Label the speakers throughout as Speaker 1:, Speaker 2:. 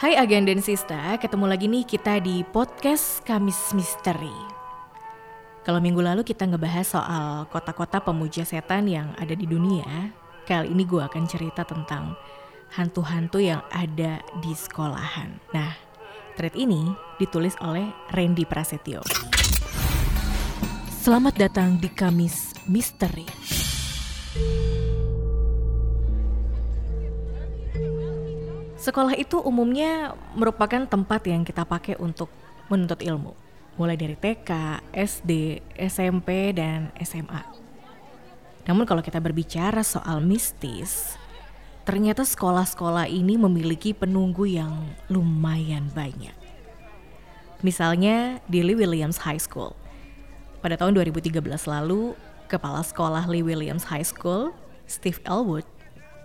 Speaker 1: Hai Agen dan Sista, ketemu lagi nih kita di podcast Kamis Misteri. Kalau minggu lalu kita ngebahas soal kota-kota pemuja setan yang ada di dunia, kali ini gue akan cerita tentang hantu-hantu yang ada di sekolahan. Nah, thread ini ditulis oleh Randy Prasetyo. Selamat datang di Kamis Misteri. Sekolah itu umumnya merupakan tempat yang kita pakai untuk menuntut ilmu, mulai dari TK, SD, SMP, dan SMA. Namun kalau kita berbicara soal mistis, ternyata sekolah-sekolah ini memiliki penunggu yang lumayan banyak. Misalnya di Lee Williams High School. Pada tahun 2013 lalu, kepala sekolah Lee Williams High School, Steve Elwood,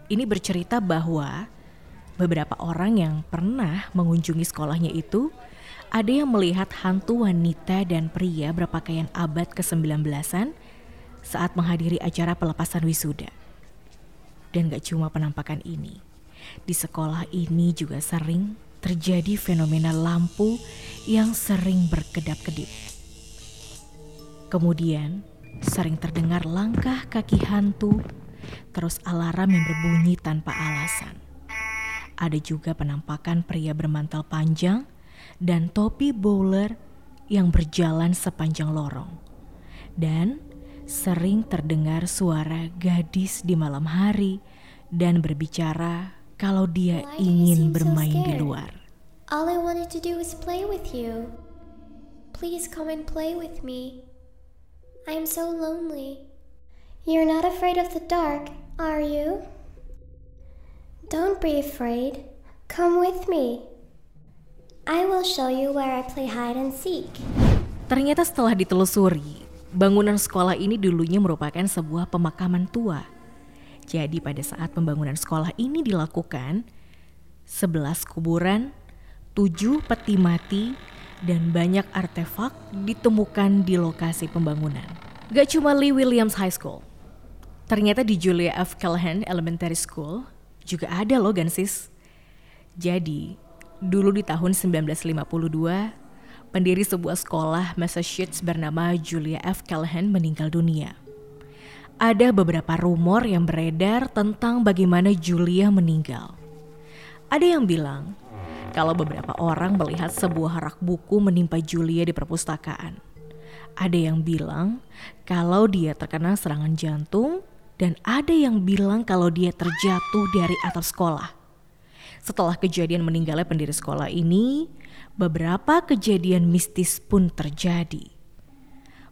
Speaker 1: ini bercerita bahwa Beberapa orang yang pernah mengunjungi sekolahnya itu ada yang melihat hantu wanita dan pria berpakaian abad ke-19an saat menghadiri acara pelepasan wisuda. Dan gak cuma penampakan ini, di sekolah ini juga sering terjadi fenomena lampu yang sering berkedap-kedip. Kemudian sering terdengar langkah kaki hantu, terus alarm yang berbunyi tanpa alasan. Ada juga penampakan pria bermantel panjang dan topi bowler yang berjalan sepanjang lorong. Dan sering terdengar suara gadis di malam hari dan berbicara kalau dia ingin bermain di luar.
Speaker 2: All I wanted to do is play with you. Please come and play with me. I am so lonely. You're not afraid of the dark, are you? Don't be afraid. Come with me. I will show you where I play hide and seek.
Speaker 1: Ternyata setelah ditelusuri, bangunan sekolah ini dulunya merupakan sebuah pemakaman tua. Jadi pada saat pembangunan sekolah ini dilakukan, 11 kuburan, 7 peti mati, dan banyak artefak ditemukan di lokasi pembangunan. Gak cuma Lee Williams High School, ternyata di Julia F. Callahan Elementary School juga ada loh Gansis. Jadi, dulu di tahun 1952, pendiri sebuah sekolah Massachusetts bernama Julia F. Callahan meninggal dunia. Ada beberapa rumor yang beredar tentang bagaimana Julia meninggal. Ada yang bilang kalau beberapa orang melihat sebuah rak buku menimpa Julia di perpustakaan. Ada yang bilang kalau dia terkena serangan jantung dan ada yang bilang kalau dia terjatuh dari atap sekolah. Setelah kejadian meninggalnya pendiri sekolah ini, beberapa kejadian mistis pun terjadi.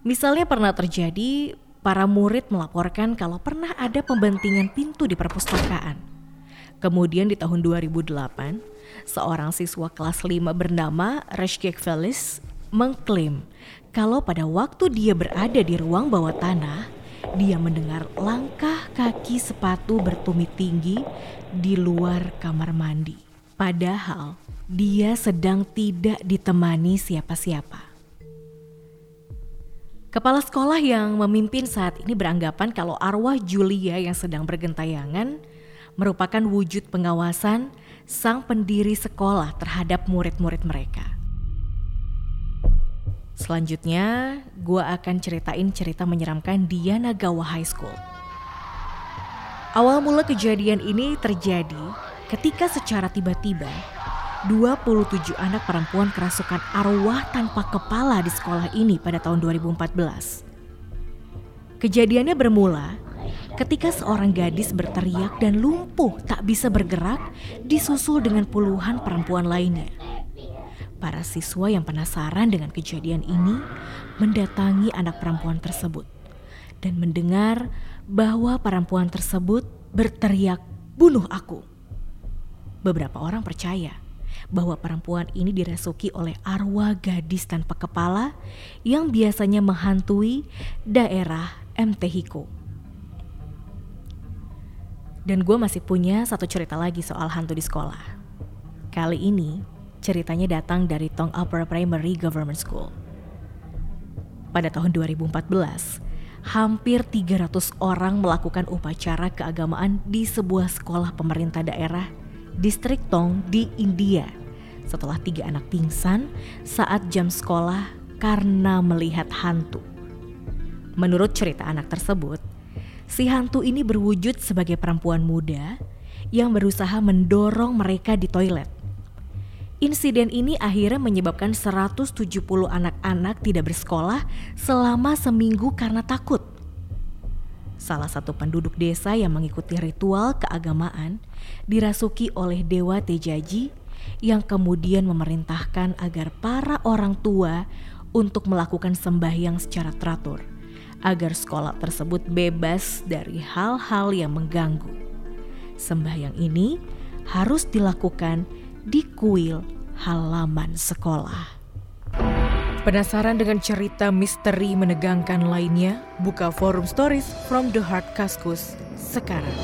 Speaker 1: Misalnya pernah terjadi para murid melaporkan kalau pernah ada pembentingan pintu di perpustakaan. Kemudian di tahun 2008, seorang siswa kelas 5 bernama Reshkek Felis mengklaim kalau pada waktu dia berada di ruang bawah tanah, dia mendengar langkah kaki sepatu bertumit tinggi di luar kamar mandi. Padahal dia sedang tidak ditemani siapa-siapa. Kepala sekolah yang memimpin saat ini beranggapan kalau arwah Julia yang sedang bergentayangan merupakan wujud pengawasan sang pendiri sekolah terhadap murid-murid mereka. Selanjutnya, gue akan ceritain cerita menyeramkan di Yanagawa High School. Awal mula kejadian ini terjadi ketika secara tiba-tiba 27 anak perempuan kerasukan arwah tanpa kepala di sekolah ini pada tahun 2014. Kejadiannya bermula ketika seorang gadis berteriak dan lumpuh tak bisa bergerak disusul dengan puluhan perempuan lainnya. Para siswa yang penasaran dengan kejadian ini mendatangi anak perempuan tersebut dan mendengar bahwa perempuan tersebut berteriak, "Bunuh aku!" Beberapa orang percaya bahwa perempuan ini dirasuki oleh arwah gadis tanpa kepala yang biasanya menghantui daerah Mtehiko. Dan gue masih punya satu cerita lagi soal hantu di sekolah. Kali ini Ceritanya datang dari Tong Upper Primary Government School. Pada tahun 2014, hampir 300 orang melakukan upacara keagamaan di sebuah sekolah pemerintah daerah distrik Tong di India setelah tiga anak pingsan saat jam sekolah karena melihat hantu. Menurut cerita anak tersebut, si hantu ini berwujud sebagai perempuan muda yang berusaha mendorong mereka di toilet. Insiden ini akhirnya menyebabkan 170 anak-anak tidak bersekolah selama seminggu karena takut. Salah satu penduduk desa yang mengikuti ritual keagamaan dirasuki oleh Dewa Tejaji yang kemudian memerintahkan agar para orang tua untuk melakukan sembahyang secara teratur agar sekolah tersebut bebas dari hal-hal yang mengganggu. Sembahyang ini harus dilakukan di kuil halaman sekolah. Penasaran dengan cerita misteri menegangkan lainnya? Buka forum stories from the heart Kaskus sekarang.